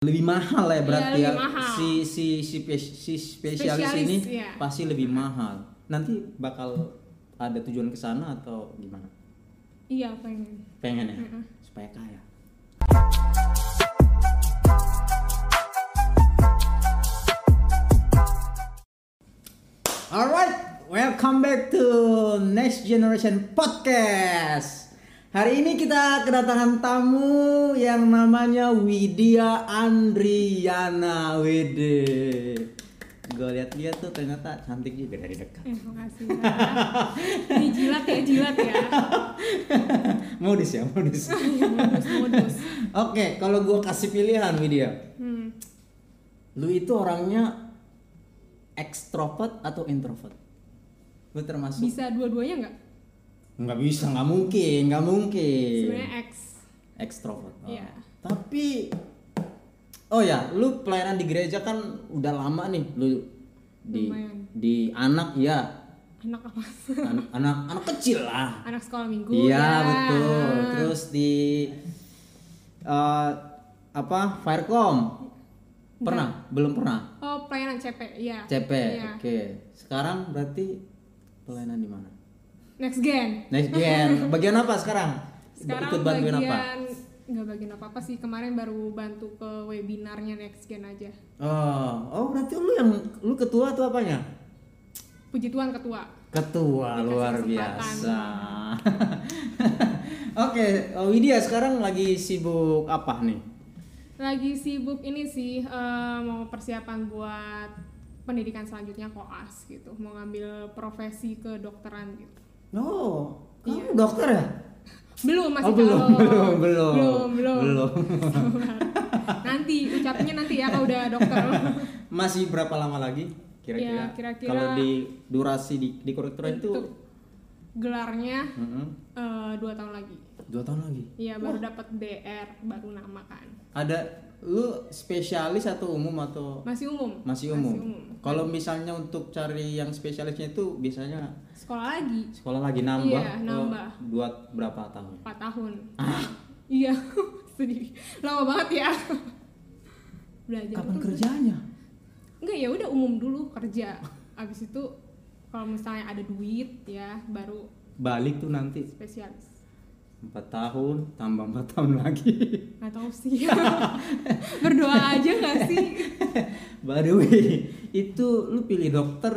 lebih mahal ya berarti Iya, ya mahal. si si si, si spesialis, Spesialis, ini iya. pasti lebih mahal nanti bakal ada tujuan ke sana atau gimana Iya pengen. pengen ya Mm-mm. supaya kaya Alright, welcome back to Next Generation Podcast. Hari ini kita kedatangan tamu yang namanya Widya Andriana Wede. Gue lihat-lihat tuh ternyata cantik juga dari dekat. Eh makasih. Ini jilat ya jilat ya. modus ya, modus. Iya, modus modus. Oke, kalau gue kasih pilihan Widya, Hmm. lu itu orangnya ekstrovert atau introvert? Lu termasuk? Bisa dua-duanya nggak? Nggak bisa, nggak mungkin, nggak mungkin. Sebenarnya X. Ekstrovert. oh. Iya. Tapi, oh ya, lu pelayanan di gereja kan udah lama nih, lu di Lumayan. di anak ya, Anak apa? anak anak, anak kecil lah. Anak sekolah minggu. Iya ya. betul. Terus di eh, apa Firecom pernah? Belum pernah. Oh pelayanan CP, iya. CP. Iya. Oke. Sekarang berarti pelayanan di mana? Next gen. Next gen. Bagian apa sekarang? Sekarang Ikut bantuin bagian apa? nggak bagian apa apa sih kemarin baru bantu ke webinarnya Next Gen aja. Oh, oh berarti lu yang lu ketua atau apanya? Puji Tuhan ketua. Ketua Dikasih luar biasa. Oke, oh, Widya sekarang lagi sibuk apa nih? Lagi sibuk ini sih eh, mau persiapan buat pendidikan selanjutnya koas gitu, mau ngambil profesi kedokteran gitu. Oh, kamu Iya. dokter ya? Belum masih Oh, belum, belum, belum. belum, belum. Belum. Nanti ucapnya nanti ya kalau udah dokter. Masih berapa lama lagi kira-kira? Ya, kira-kira- Kalau di durasi di di itu Untuk gelarnya Mm-mm. eh, dua tahun lagi. dua tahun lagi. Iya baru dapat DR baru nama kan. Ada lu spesialis atau umum atau Masih umum. masih umum? Kalau misalnya untuk cari yang spesialisnya itu biasanya Sekolah lagi sekolah lagi nambah. Iya, ke nambah. Dua berapa tahun? 4 tahun. Ah, Iya, sedih. Lama banget ya. Belajar kapan terus. kerjanya? Enggak ya udah umum dulu kerja. Abis itu kalau misalnya ada duit ya baru Balik tuh nanti spesialis. Empat tahun tambah empat tahun lagi. Nggak tahu sih. Berdoa aja nggak sih? By the way, itu lu pilih dokter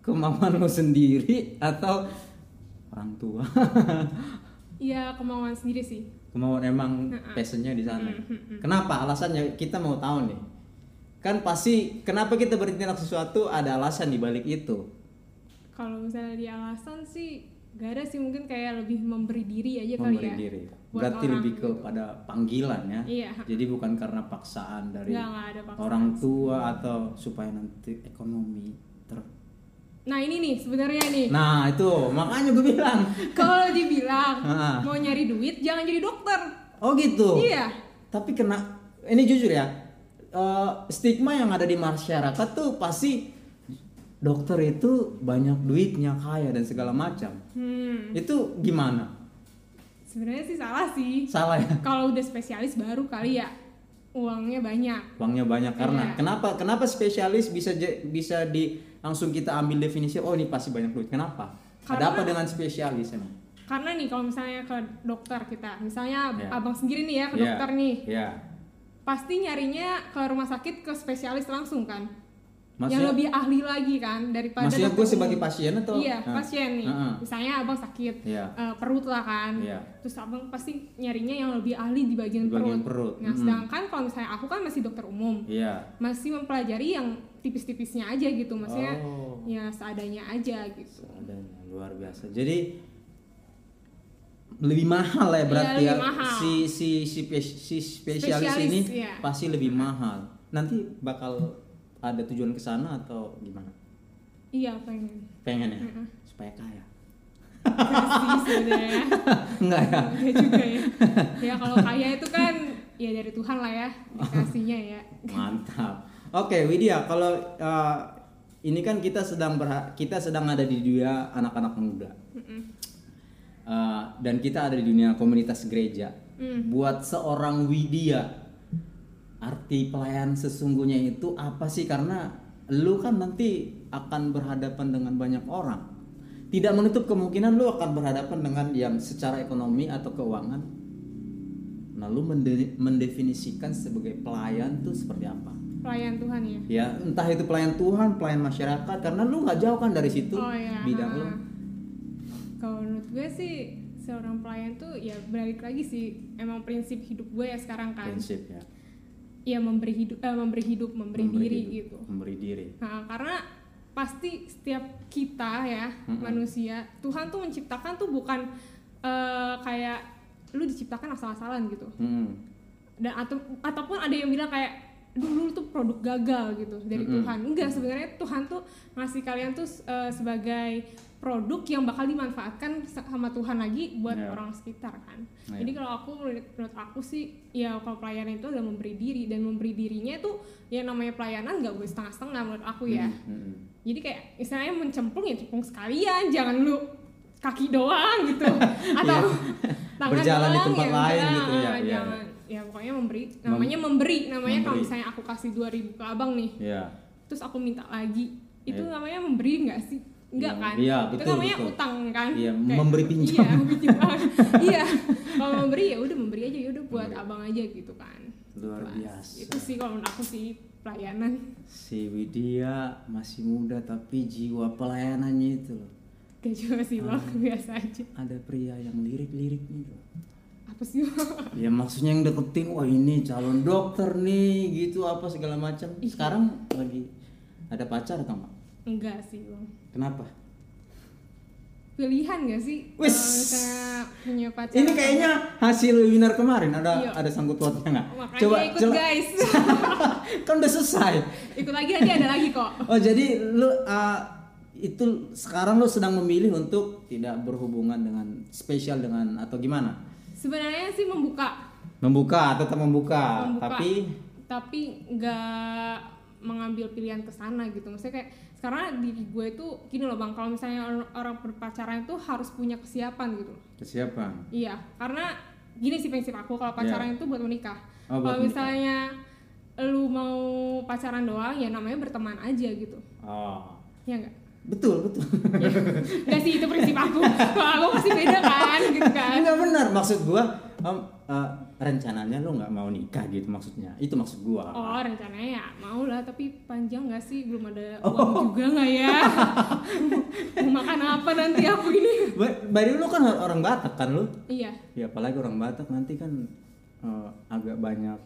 kemauan lu sendiri atau orang tua? Iya kemauan sendiri sih. kemauan emang passionnya di sana. Kenapa? Alasannya kita mau tahu nih. Kan pasti kenapa kita bertindak sesuatu ada alasan di balik itu. Kalau misalnya di alasan sih gak ada sih mungkin kayak lebih memberi diri aja kali Memberi ya. diri. Buat Berarti orang lebih gitu. kepada panggilan ya. Iya. Jadi bukan karena paksaan dari Nggak, nggak ada paksaan orang sih. tua atau supaya nanti ekonomi ter. Nah ini nih sebenarnya nih. Nah itu makanya gue bilang. Kalau dibilang Ah. mau nyari duit jangan jadi dokter. Oh gitu. Iya. Tapi kena ini jujur ya eh, stigma yang ada di masyarakat tuh pasti dokter itu banyak duitnya kaya dan segala macam. Hmm. Itu gimana? Sebenarnya sih salah sih. Salah ya? Kalau udah spesialis baru kali ya uangnya banyak. Uangnya banyak karena Iya. kenapa? Kenapa spesialis bisa bisa di langsung kita ambil definisi oh ini pasti banyak duit. Kenapa? Ada Karena- apa dengan spesialis emang? Karena nih kalau misalnya ke dokter kita, misalnya Iya. abang sendiri nih ya ke Iya, dokter nih, Iya. pasti nyarinya ke rumah sakit ke spesialis langsung kan? Yang Maksudnya, lebih ahli lagi kan daripada maksudnya gue sebagai pasien atau? Iya, Ah. pasien nih. Ah. Misalnya abang sakit Iya. eh, perut lah kan. Iya. Terus abang pasti nyarinya yang lebih ahli di bagian, Di bagian perut. Nah, Mm-mm. sedangkan kalau misalnya aku kan masih dokter umum, Iya. masih mempelajari yang tipis-tipisnya aja gitu. Maksudnya Oh. ya seadanya aja gitu. Adanya luar biasa. Jadi lebih mahal ya berarti Iya, ya lebih mahal. si si si, si spesialis, Spesialis, ini iya. pasti lebih mahal. Nanti bakal ada tujuan ke sana atau gimana? Iya pengen. Pengen ya Mm-mm. supaya kaya. Sebenarnya. Enggak ya? Enggak juga ya. Ya kalau kaya itu kan ya dari Tuhan lah ya dikasihnya ya. Mantap. Oke, Widya, kalau uh, ini kan kita sedang berha- kita sedang ada di dunia anak-anak muda. Mm-mm. Uh, dan kita ada di dunia komunitas gereja. Mm. Buat seorang Widya arti pelayan sesungguhnya itu apa sih? Karena lu kan nanti akan berhadapan dengan banyak orang. Tidak menutup kemungkinan lu akan berhadapan dengan yang secara ekonomi atau keuangan. Nah lu mende- mendefinisikan sebagai pelayan tuh seperti apa? Pelayan Tuhan ya? Ya entah itu pelayan Tuhan pelayan masyarakat karena lu nggak jauh kan dari situ oh ya bidang lu. Kalau menurut gue sih seorang pelayan tuh ya balik lagi sih emang prinsip hidup gue ya sekarang kan. Prinsip ya ya memberi hidup eh, memberi hidup memberi, diri hidup, gitu memberi diri Nah, karena pasti setiap kita ya Mm-mm. manusia Tuhan tuh menciptakan tuh bukan eh, kayak lu diciptakan asal-asalan gitu Hmm. dan atau ataupun ada yang bilang kayak dulu tuh produk gagal gitu dari Mm-mm. Tuhan enggak sebenarnya Tuhan tuh ngasih kalian tuh eh, sebagai produk yang bakal dimanfaatkan sama Tuhan lagi buat Ya. orang sekitar kan. Ya. jadi kalau aku menurut, aku sih ya kalau pelayanan itu adalah memberi diri dan memberi dirinya itu ya namanya pelayanan nggak boleh setengah-setengah menurut aku ya. Hmm, hmm. jadi kayak misalnya mencemplung ya cemplung sekalian jangan lu kaki doang gitu. Atau tangan Berjalan di doang, tempat ya lain udah, gitu, ya, iya, jangan. ya pokoknya memberi namanya memberi. Namanya kalau misalnya aku kasih 2000 ke abang nih ya terus aku minta lagi itu Iya. namanya memberi nggak sih Enggak Iya, kan? iya, itu betul, namanya betul. utang kan? Iya, Kayak- memberi pinjam. Iya, pinjam. iya. Kalau memberi ya udah memberi aja ya udah buat Memberi. abang aja gitu kan. luar Pas. biasa Itu sih kalau menurut aku sih pelayanan. si Widya masih muda tapi jiwa pelayanannya itu loh Gak juga sih bang, Ah. biasa aja. ada pria yang lirik-lirik nih loh Apa sih bang? ya maksudnya yang deketin wah ini calon dokter nih gitu apa segala macam Iya. sekarang lagi ada pacar atau enggak Enggak sih bang. kenapa Pilihan gak sih? Wis. Kalau misalnya punya pacar. ini kayaknya hasil webinar kemarin ada Iya. ada sangkut pautnya nggak Makanya ikut guys. kan udah selesai ikut lagi nanti ada lagi kok. oh jadi lu uh, itu sekarang lu sedang memilih untuk tidak berhubungan dengan spesial dengan atau gimana Sebenarnya sih membuka membuka tetap membuka, membuka tapi tapi nggak mengambil pilihan ke sana gitu. Maksudnya kayak sekarang diri gue itu gini loh bang kalau misalnya orang, orang berpacaran itu harus punya kesiapan gitu kesiapan? Iya karena gini sih prinsip aku kalau pacaran itu buat menikah. Iya. Oh, kalau misalnya lu mau pacaran doang ya namanya berteman aja gitu. Oh. Ya enggak betul betul. Enggak sih itu prinsip aku. Kalau aku masih beda kan gitu kan. Enggak benar maksud gua em, eh, rencananya lu nggak mau nikah gitu maksudnya? Itu maksud gua. Oh rencananya ya mau lah tapi panjang nggak sih? Belum ada Oh. uang juga nggak ya? Mau makan apa nanti aku ini? Ba- Bari lu kan orang Batak kan lu? Iya. Ya apalagi orang Batak nanti kan eh, agak banyak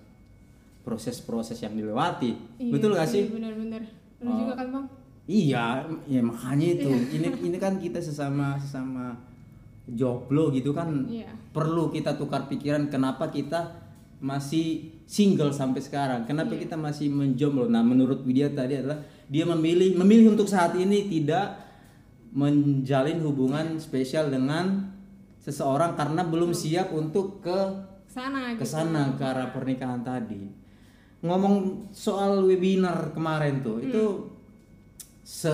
proses-proses yang dilewati. Iya betul gak sih bener-bener lu Oh. juga kan bang? Iya, ya makanya itu. Ini ini kan kita sesama sesama jomblo gitu kan Iya. perlu kita tukar pikiran kenapa kita masih single sampai sekarang. Kenapa Iya. kita masih menjomblo? Nah, menurut Widya tadi adalah dia memilih memilih untuk saat ini tidak menjalin hubungan spesial dengan seseorang karena belum siap untuk ke sana ke gitu sana ke arah pernikahan tadi. Ngomong soal webinar kemarin tuh, itu se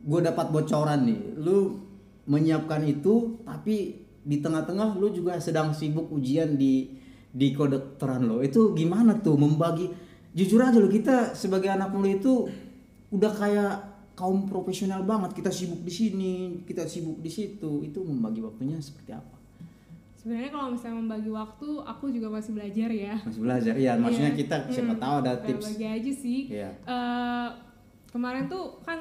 gue dapat bocoran nih. Lu menyiapkan itu tapi di tengah-tengah lu juga sedang sibuk ujian di di kedokteran lo. Itu gimana tuh membagi jujur aja lo kita sebagai anak muda itu udah kayak kaum profesional banget. Kita sibuk di sini, kita sibuk di situ. Itu membagi waktunya seperti apa? sebenarnya kalau misalnya membagi waktu aku juga masih belajar ya Masih belajar. Iya, maksudnya Iya. kita siapa Hmm, tahu ada tips. bagi aja sih Iya. Eh, kemarin tuh kan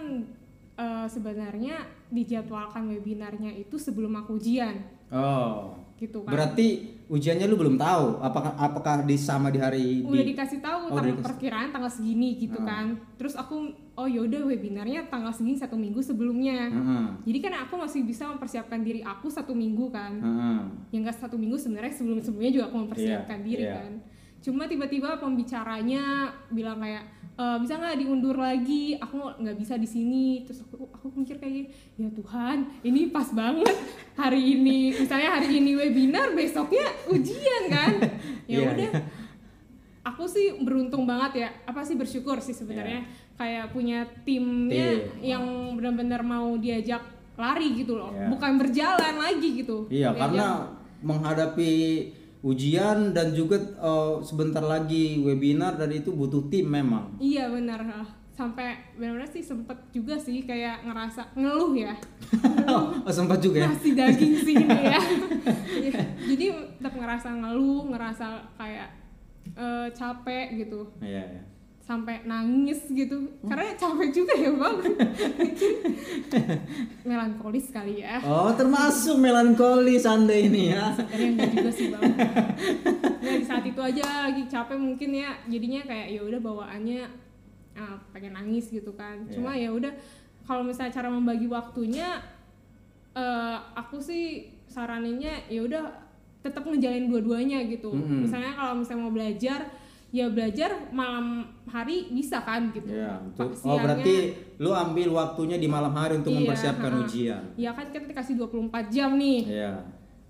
eh, sebenarnya dijadwalkan webinarnya itu sebelum aku ujian Oh. gitu kan Berarti ujiannya lu belum tahu apakah apakah di sama di hari udah di dikasih tahu Oh, tanggal dikasih. perkiraan tanggal segini gitu Ah. kan terus aku oh yaudah webinarnya tanggal segini satu minggu sebelumnya Heeh. jadi kan aku masih bisa mempersiapkan diri aku satu minggu kan Heeh. yang enggak satu minggu sebenarnya sebelum sebelumnya juga aku mempersiapkan Iya, diri iya. kan cuma tiba-tiba pembicaranya bilang kayak "E, bisa nggak diundur lagi aku nggak bisa di sini terus aku aku mikir kayak gini ya Tuhan ini pas banget hari ini misalnya hari ini webinar besoknya ujian kan ya Iya, udah iya. aku sih beruntung banget ya apa sih bersyukur sih sebenarnya kayak punya timnya Tim. yang benar-benar mau diajak lari gitu loh Iya. bukan berjalan lagi gitu Iya, Diajak karena menghadapi ujian dan juga eh, sebentar lagi webinar dan itu butuh tim memang. Iya benar. Sampai benar-benar sih sempet juga sih kayak ngerasa ngeluh ya. oh, sempat juga ya. Nasi daging sih ini ya. Iya. Jadi tetap ngerasa ngeluh, ngerasa kayak eh, capek gitu. Iya, iya. Sampai nangis gitu. Karena capek juga ya, Bang. Melankolis kali ya. Oh, termasuk melankolis Anda ini ya. Sebenarnya enggak juga sih bang. Ya di saat itu aja lagi capek mungkin ya, jadinya kayak ya udah bawaannya ah, pengen nangis gitu kan. Iya. Cuma ya udah kalau misalnya cara membagi waktunya, eh, aku sih saraninnya ya udah tetap ngejalin dua-duanya gitu. Mm-mm. Misalnya kalau misalnya mau belajar, ya belajar malam hari bisa kan gitu. Iya, untuk- Pak, oh berarti lu ambil waktunya di malam hari untuk Iya, mempersiapkan ha-ha. ujian. Ya kan kita dikasih 24 jam nih. Iya.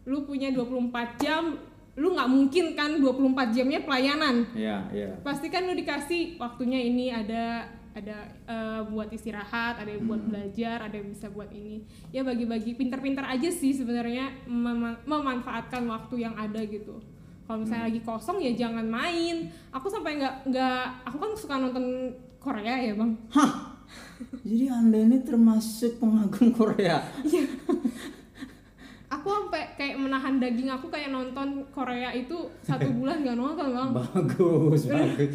lu punya 24 jam lu nggak mungkin kan 24 jamnya pelayanan Iya, iya. pasti kan lu dikasih waktunya ini ada ada eh, buat istirahat ada buat Hmm. belajar ada yang bisa buat ini ya bagi-bagi pinter-pinter aja sih sebenarnya mema- memanfaatkan waktu yang ada gitu kalau misalnya Hmm. lagi kosong ya jangan main aku sampai nggak nggak aku kan suka nonton Korea ya bang Hah. Jadi Anda ini termasuk pengagum Korea. aku sampai kayak menahan daging aku kayak nonton Korea itu satu bulan nggak nonton bang bagus, bagus.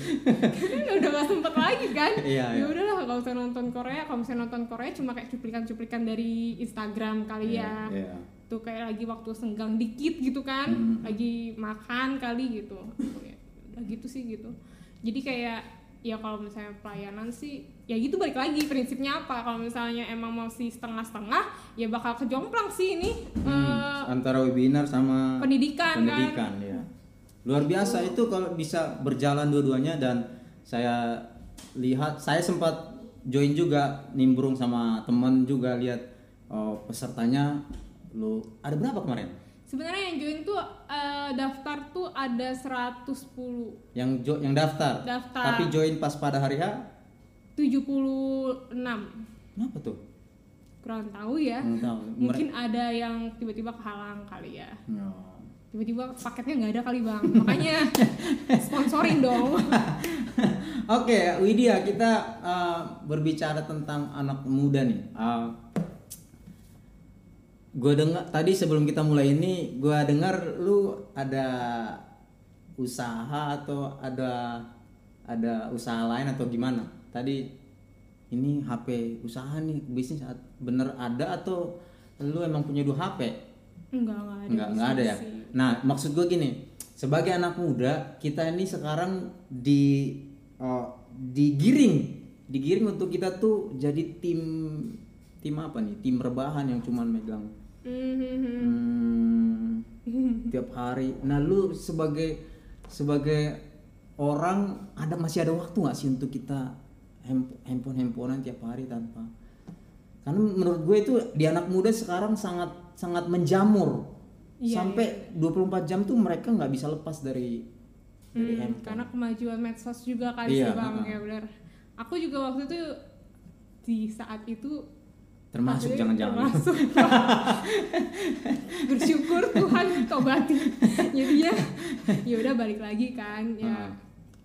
Karena udah gak sempet lagi kan Iya, ya iya. udahlah kalau usah nonton Korea kalau misalnya nonton Korea cuma kayak cuplikan-cuplikan dari Instagram kali ya Iya. tuh kayak lagi waktu senggang dikit gitu kan Hmm. lagi makan kali gitu Ya, udah gitu sih gitu jadi kayak ya kalau misalnya pelayanan sih ya gitu balik lagi prinsipnya apa kalau misalnya emang masih setengah-setengah ya bakal kejomplang sih ini eh, Antara webinar sama pendidikan, pendidikan ya. Luar biasa itu kalau bisa berjalan dua-duanya dan saya lihat saya sempat join juga nimbrung sama teman juga lihat oh, pesertanya lu ada berapa kemarin? Sebenarnya yang join tuh eh, daftar tuh ada 110 Yang jo- yang daftar. Daftar. Tapi join pas pada hari H 76 kenapa tuh? kurang tahu ya tahu. mungkin ada yang tiba-tiba kehalang kali ya Oh. tiba-tiba paketnya nggak ada kali bang makanya sponsorin dong Oke, Widya, kita uh, berbicara tentang anak muda nih. Uh, gue dengar tadi sebelum kita mulai ini, gue dengar lu ada usaha atau ada ada usaha lain atau gimana? Tadi ini HP usaha nih bisnis bener ada atau lu emang punya dua HP? enggak enggak ada Enggak, enggak ada ya. sih. Nah, maksud gue gini, sebagai anak muda, kita ini sekarang di eh, digiring, digiring untuk kita tuh jadi tim tim apa nih? Tim rebahan yang cuman megang Hmm, tiap hari. Nah, lu sebagai sebagai orang ada masih ada waktu nggak sih untuk kita hand- handphone handphonean tiap hari tanpa karena menurut gue itu di anak muda sekarang sangat sangat menjamur Iya, sampai 24 jam tuh mereka nggak bisa lepas dari dari Hmm, handphone. karena kemajuan medsos juga kali Iya, sih bang ha-ha. ya benar aku juga waktu itu di saat itu termasuk jangan-jangan. termasuk. bersyukur Tuhan tobati jadinya ya udah balik lagi kan. Ya Hmm.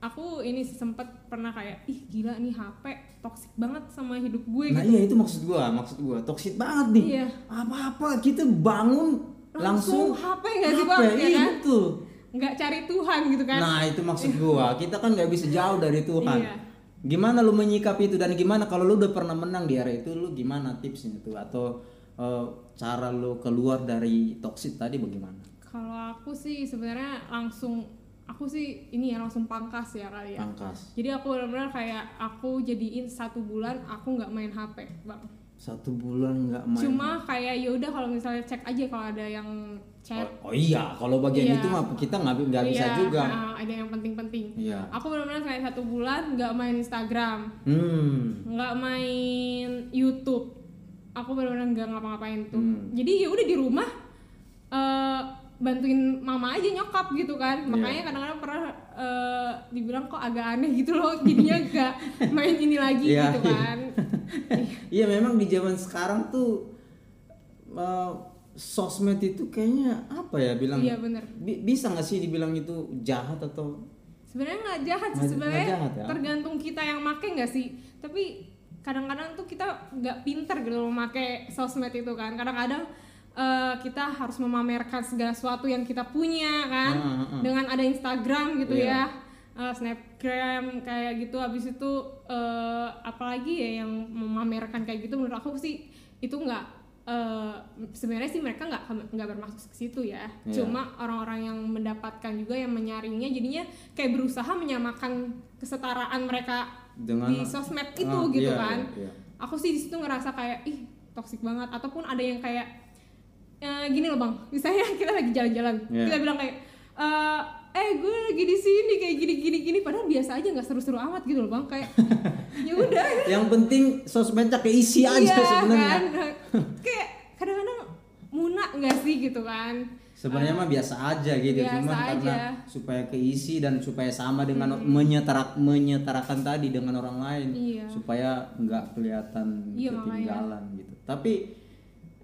aku ini sih sempet pernah kayak ih gila nih HP toksik banget sama hidup gue nah gitu. iya itu maksud gua maksud gua. Toxic banget nih. Iya. apa-apa kita bangun langsung, langsung, HP nggak sih bang? Ya iya, kan? betul. nggak cari Tuhan gitu kan? Nah itu maksud gua. Kita kan nggak bisa jauh dari Tuhan. Iya. Gimana lu menyikapi itu dan gimana? Kalau lu udah pernah menang di area itu lu gimana tipsnya tuh atau eh, cara lu keluar dari toxic tadi bagaimana? Kalau aku sih sebenarnya langsung aku sih ini ya langsung pangkas ya kali ya. Pangkas. Jadi aku benar-benar kayak aku jadiin satu bulan aku nggak main HP bang satu bulan nggak main. Cuma kayak ya udah kalau misalnya cek aja kalau ada yang chat. Oh, oh iya kalau bagian Iya. itu mah kita nggak nggak bisa Iya, juga. nah, ada yang penting-penting. Iya. Aku benar-benar kayak satu bulan nggak main Instagram. Hmm. Nggak main YouTube. Aku benar-benar nggak ngapa-ngapain tuh. Hmm. jadi ya udah di rumah eh, bantuin mama aja nyokap gitu kan. Iya. makanya kadang-kadang pernah eh, dibilang kok agak aneh gitu loh. Jadinya nggak main ini lagi Iya, gitu iya. kan Iya memang di zaman sekarang tuh eh, sosmed itu kayaknya apa ya bilang Iya bener. bi- bisa nggak sih dibilang itu jahat atau Sebenarnya nggak jahat sih sebenarnya jahat ya? tergantung kita yang make nggak sih. Tapi kadang-kadang tuh kita nggak pinter gitu loh memakai sosmed itu kan. Kadang-kadang eh, kita harus memamerkan segala sesuatu yang kita punya kan. Ah, ah, ah. Dengan ada Instagram gitu Iya. ya. Eh, Snapgram kayak gitu habis itu eh, apalagi ya yang memamerkan kayak gitu menurut aku sih itu nggak eh, sebenarnya sih mereka nggak nggak bermaksud ke situ ya Iya. cuma orang-orang yang mendapatkan juga yang menyaringnya jadinya kayak berusaha menyamakan kesetaraan mereka dengan di sosmed itu Ah, gitu iya, kan iya, iya. aku sih di situ ngerasa kayak ih toksik banget ataupun ada yang kayak eh, gini loh bang misalnya kita lagi jalan-jalan Iya. kita bilang kayak eh eh gue lagi di sini kayak gini gini gini padahal biasa aja nggak seru-seru amat gitu loh bang kayak ya udah yang penting sosmednya keisi aja Iya, sebenarnya kan? kayak kadang-kadang munak nggak sih gitu kan sebenarnya mah biasa aja gitu Biasa cuma karena aja. Hmm. supaya keisi dan supaya sama dengan menyetarak menyetarakan tadi dengan orang lain Iya. supaya nggak kelihatan Iya, ketinggalan gitu tapi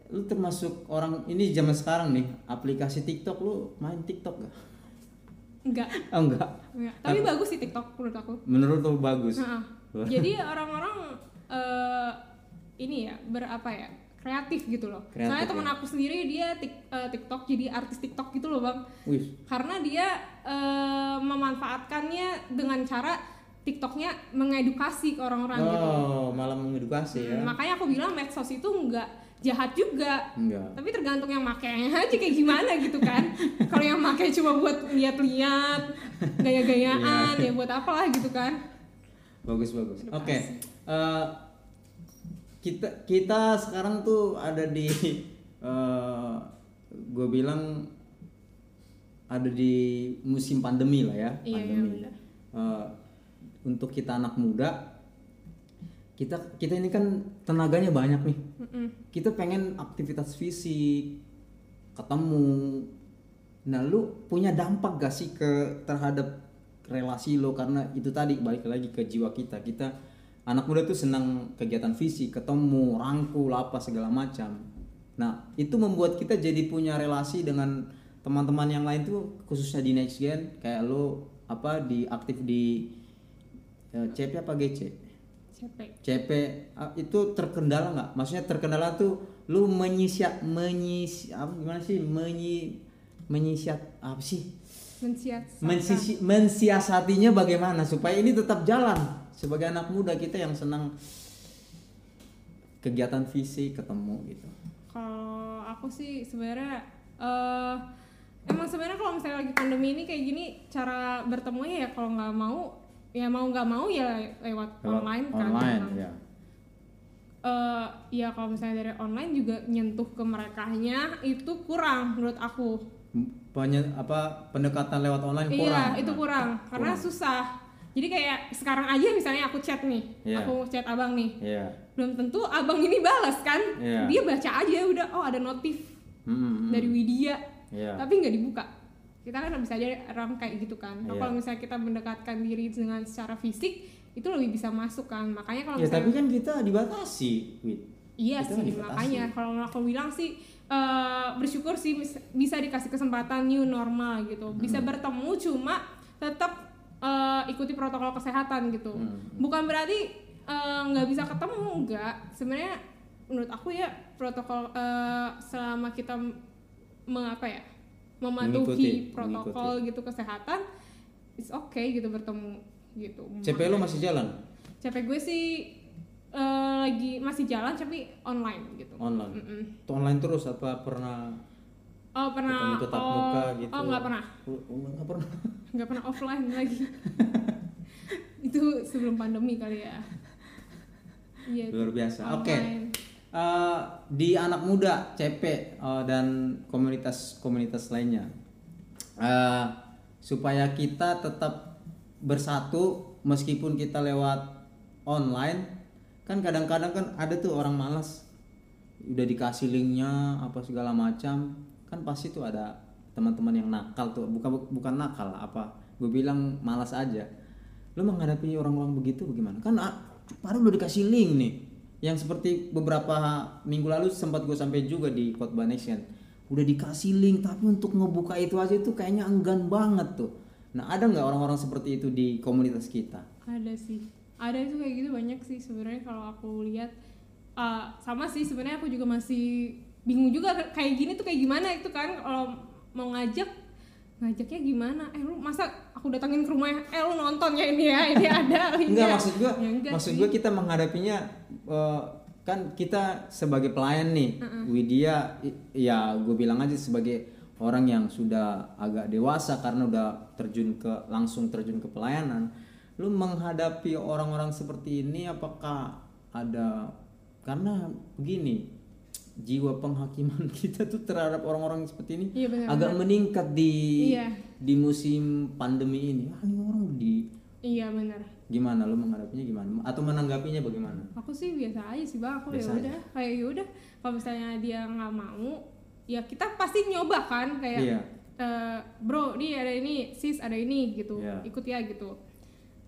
lu termasuk orang ini zaman sekarang nih aplikasi TikTok lu main TikTok gak? Enggak Oh enggak enggak tapi bagus sih TikTok menurut aku menurut lu bagus Heeh. Jadi orang-orang eh, ini ya berapa ya kreatif gitu loh. Kreatif, Soalnya temen ya. aku sendiri dia tik- eh, TikTok jadi artis TikTok gitu loh bang. Wih, Karena dia eh, memanfaatkannya dengan cara TikToknya mengedukasi ke orang-orang gitu. oh malah mengedukasi ya Makanya aku bilang medsos itu nggak jahat juga. enggak Tapi tergantung yang makainya aja kayak gimana gitu kan. Kalau yang makai cuma buat lihat-lihat, gaya-gayaan, Iya. ya buat apalah gitu kan. bagus bagus oke Edukasi. eh, kita kita sekarang tuh ada di gue bilang ada di musim pandemi lah ya Iya, iya, pandemi benar. Eh, untuk kita anak muda kita kita ini kan tenaganya banyak nih Mm-mm. kita pengen aktivitas fisik ketemu. Nah lu punya dampak gak sih ke terhadap relasi lo? Karena itu tadi balik lagi ke jiwa kita. Kita anak muda tuh senang kegiatan fisik ketemu rangkul apa segala macam. Nah itu membuat kita jadi punya relasi dengan teman-teman yang lain tuh khususnya di next gen kayak lo apa di aktif di eh, CP apa GC Capek. CP ah, itu terkendala nggak? Maksudnya terkendala tuh lu menyisiat menyisi apa gimana sih menyi menyisiat apa sih? mensiat Mensisi, mensiasatinya bagaimana supaya ini tetap jalan sebagai anak muda kita yang senang kegiatan fisik ketemu gitu. kalau aku sih sebenarnya eh emang sebenarnya kalau misalnya lagi pandemi ini kayak gini cara bertemunya ya kalau nggak mau ya mau nggak mau ya lewat, online kan Online memang. ya. Eh, ya kalau misalnya dari online juga nyentuh ke merekanya itu kurang menurut aku Penye- apa pendekatan lewat online kurang. iya itu kurang karena Kurang. susah jadi kayak sekarang aja misalnya aku chat nih Iya. aku chat abang nih Iya. belum tentu abang ini balas kan Iya. dia baca aja udah oh ada notif Hmm, hmm, dari Widya Iya. tapi nggak dibuka kita kan bisa aja orang kayak gitu kan Nah, Iya. kalau misalnya kita mendekatkan diri dengan secara fisik itu lebih bisa masuk kan makanya kalau Ya misalnya tapi kan kita dibatasi, Wid. iya kita sih dibatasi. makanya kalau aku bilang sih eh, bersyukur sih bisa dikasih kesempatan new normal gitu Hmm. bisa bertemu cuma tetap eh, ikuti protokol kesehatan gitu Hmm. bukan berarti eh, nggak bisa ketemu enggak sebenarnya menurut aku ya protokol eh, selama kita mengapa ya mematuhi Mengikuti, protokol gitu kesehatan it's okay gitu bertemu gitu CP lo masih jalan CP gue sih eh, lagi masih jalan tapi online gitu online. Mm-mm. Tuh online terus apa pernah oh pernah ketemu tatap oh, muka gitu? oh nggak pernah Oh, nggak pernah. nggak pernah offline lagi itu sebelum pandemi kali ya iya itu. Luar biasa. Oke. Online. Eh, di anak muda CP eh, dan komunitas-komunitas lainnya. Eh, supaya kita tetap bersatu meskipun kita lewat online kan kadang-kadang kan ada tuh orang malas. Udah dikasih linknya apa segala macam kan pasti tuh ada teman-teman yang nakal tuh. Bukan bukan nakal apa gue bilang malas aja. Lu menghadapi orang-orang begitu bagaimana? Kan ah, padahal udah dikasih link nih yang seperti beberapa minggu lalu sempat gue sampai juga di khotbah nation. Udah dikasih link tapi untuk ngebuka itu aja itu kayaknya enggan banget tuh. Nah ada nggak orang-orang seperti itu di komunitas kita? Ada sih. Ada itu kayak gitu banyak sih sebenarnya kalau aku lihat. Uh, sama sih sebenarnya aku juga masih bingung juga kayak gini tuh kayak gimana itu kan. Kalau mau ngajak ngajaknya gimana? Eh lu masa aku datangin ke rumah eh lu nonton ya ini ya? Ini ada enggak maksud gue Ya enggak maksud sih. gue kita menghadapinya eh, kan kita sebagai pelayan nih Widya i- ya gue bilang aja sebagai orang yang sudah agak dewasa karena udah terjun ke langsung terjun ke pelayanan. Lu menghadapi orang-orang seperti ini apakah ada karena begini jiwa penghakiman kita tuh terhadap orang-orang seperti ini Iya, benar, agak meningkat di Iya. di musim pandemi ini. Ah ini orang di iya benar. Gimana? Lo menghadapinya gimana? Atau menanggapinya bagaimana? Aku sih biasa aja sih bang. Aku ya udah kayak ya udah. Kalau misalnya dia nggak mau ya kita pasti nyoba kan kayak Iya. "Eh, bro nih ada ini sis ada ini gitu. Iya. ikut ya gitu.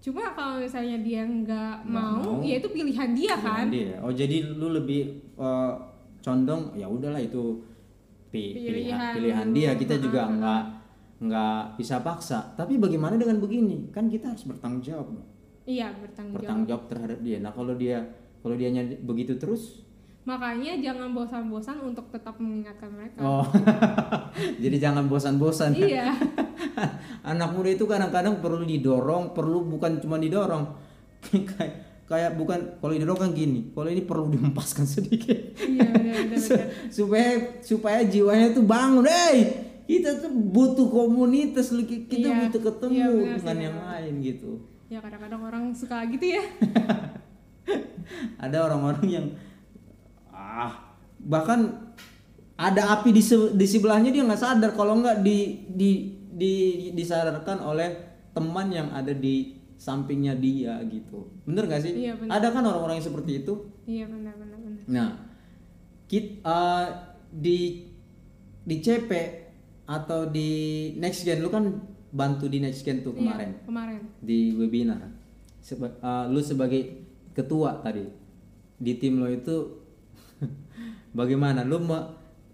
Cuma kalau misalnya dia nggak mau, mau. ya itu pilihan dia kan. Dia. oh jadi lu lebih eh, condong ya udahlah itu pi- pilihan Pilihan. dia. Kita juga Ha-ha. nggak nggak bisa paksa. Tapi bagaimana dengan begini? Kan kita harus bertanggung jawab iya bertanggung jawab bertanggung jawab. terhadap dia. Nah kalau dia kalau dia begitu terus? Makanya jangan bosan-bosan untuk tetap mengingatkan mereka. Oh jadi jangan bosan-bosan. Iya. Anak muda itu kadang-kadang perlu didorong perlu bukan cuma didorong. Kayak kayak bukan kalau didorong kan gini kalau ini perlu dihempaskan sedikit iya benar benar benar. supaya supaya jiwanya tuh bangun hey kita tuh butuh komunitas kita Iya. butuh ketemu Iya, benar sih, dengan yang benar. lain gitu ya kadang-kadang orang suka gitu ya ada orang-orang yang ah bahkan ada api di se- di sebelahnya dia nggak sadar kalau nggak di di di disadarkan oleh teman yang ada di sampingnya dia gitu. Bener gak sih? Iya, bener. ada kan orang-orang yang seperti itu? Iya benar benar benar nah kit eh, di di CP atau di next gen lu kan bantu di next gen tuh kemarin Iya, kemarin. di webinar. Seba- uh, lu sebagai ketua tadi di tim lo itu bagaimana? Lu me-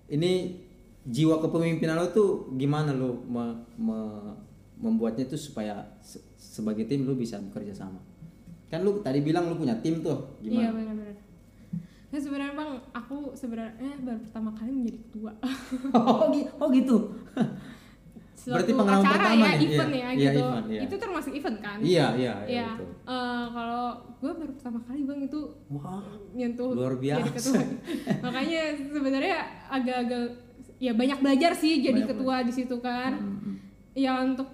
ini jiwa kepemimpinan lo tuh gimana lu me- me- membuatnya tuh supaya se- sebagai tim lu bisa bekerja sama kan lu tadi bilang lu punya tim tuh iya gimana benar-benar nah sebenarnya bang aku sebenarnya baru pertama kali menjadi ketua oh, oh gitu Berarti pengalaman acara pertama ya nih? event Iya, ya iya, gitu event, iya. itu termasuk event kan iya iya iya Iya, eh, kalau gue baru pertama kali bang itu wah nyentuh Luar jadi biasa. ketua. Makanya sebenarnya agak-agak ya banyak belajar sih jadi Banyak ketua di situ kan. Hmm. Ya untuk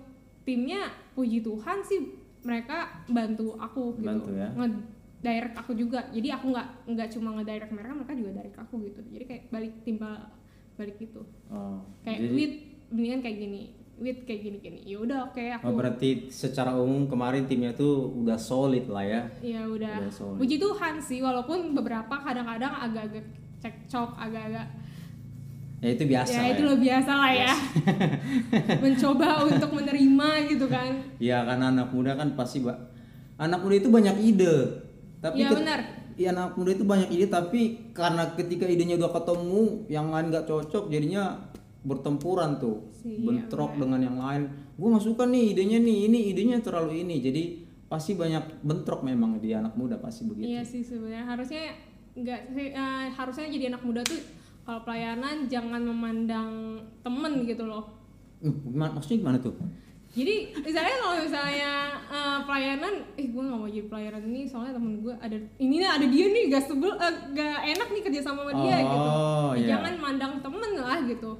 timnya puji Tuhan sih mereka bantu aku gitu. Bantu ya. Nge-direct aku juga. Jadi aku nggak nggak cuma nge-direct mereka, mereka juga direct aku gitu. Jadi kayak balik timba balik gitu. oh, Kayak jadi- with mendingan kayak gini. With kayak gini-gini. Ya udah oke aku. Oh, berarti secara umum kemarin timnya tuh udah solid lah ya. Ya udah. Udah solid. Puji Tuhan sih walaupun beberapa kadang-kadang agak-agak cekcok, agak-agak Ya itu biasa ya lah itu ya. lo biasa lah ya. Mencoba untuk menerima gitu kan. Ya karena anak muda kan pasti Mbak. Anak muda itu banyak ide. Tapi ket- benar. Iya anak muda itu banyak ide tapi karena ketika idenya udah ketemu yang lain nggak cocok jadinya bertempuran tuh. Iya, Bentrok dengan yang lain. Gue suka nih idenya nih, ini idenya terlalu ini. Jadi pasti banyak bentrok memang di anak muda pasti begitu. Iya sih sebenarnya harusnya nggak eh, harusnya jadi anak muda tuh kalau pelayanan jangan memandang temen gitu loh. Uh, gimana, maksudnya gimana tuh? Jadi misalnya kalau misalnya eh, pelayanan, eh gue nggak mau jadi pelayanan ini soalnya temen gue ada ini nih ada dia nih gak sebel eh, gak enak nih kerja sama sama dia gitu. Oh, Ya, iya. Jangan mandang temen lah gitu.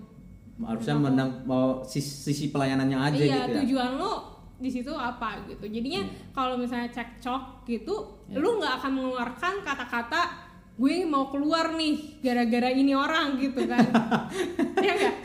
Harusnya mendang mau sisi, sisi pelayanannya aja iya gitu ya. tujuan lo di situ apa gitu. Jadinya kalau misalnya cekcok gitu, Iya. lu nggak akan mengeluarkan kata-kata gue mau keluar nih gara-gara ini orang gitu kan. ya enggak?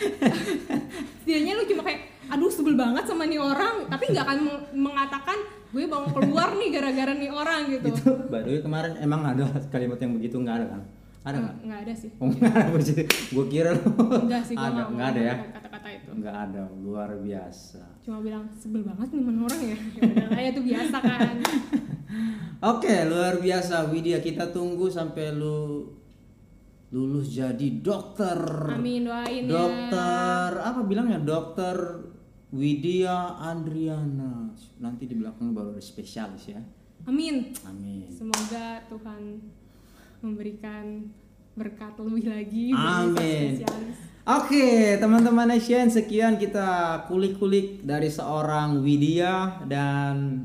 Setidaknya lu cuma kayak aduh sebel banget sama nih orang, tapi nggak akan meng- mengatakan gue mau keluar nih gara-gara nih orang gitu. Itu way kemarin emang ada kalimat yang begitu nggak ada kan? Ada nggak? Nggak ada sih. Oh nggak ada begitu. Gue kira lu Enggak sih, ada, nggak nggak ada ya? kata-kata itu. Nggak ada, luar biasa. Cuma bilang sebel banget nih sama orang ya. Ya ya itu biasa kan. Oke, luar biasa Widya. Kita tunggu sampai lu lulus jadi dokter. Amin doain ya. Dokter apa bilangnya? Dokter Widya Andriana. Nanti di belakang baru ada spesialis ya. Amin. Amin. Semoga Tuhan memberikan berkat lebih lagi Amin. Oke, teman-teman Asian, sekian kita kulik-kulik dari seorang Widya dan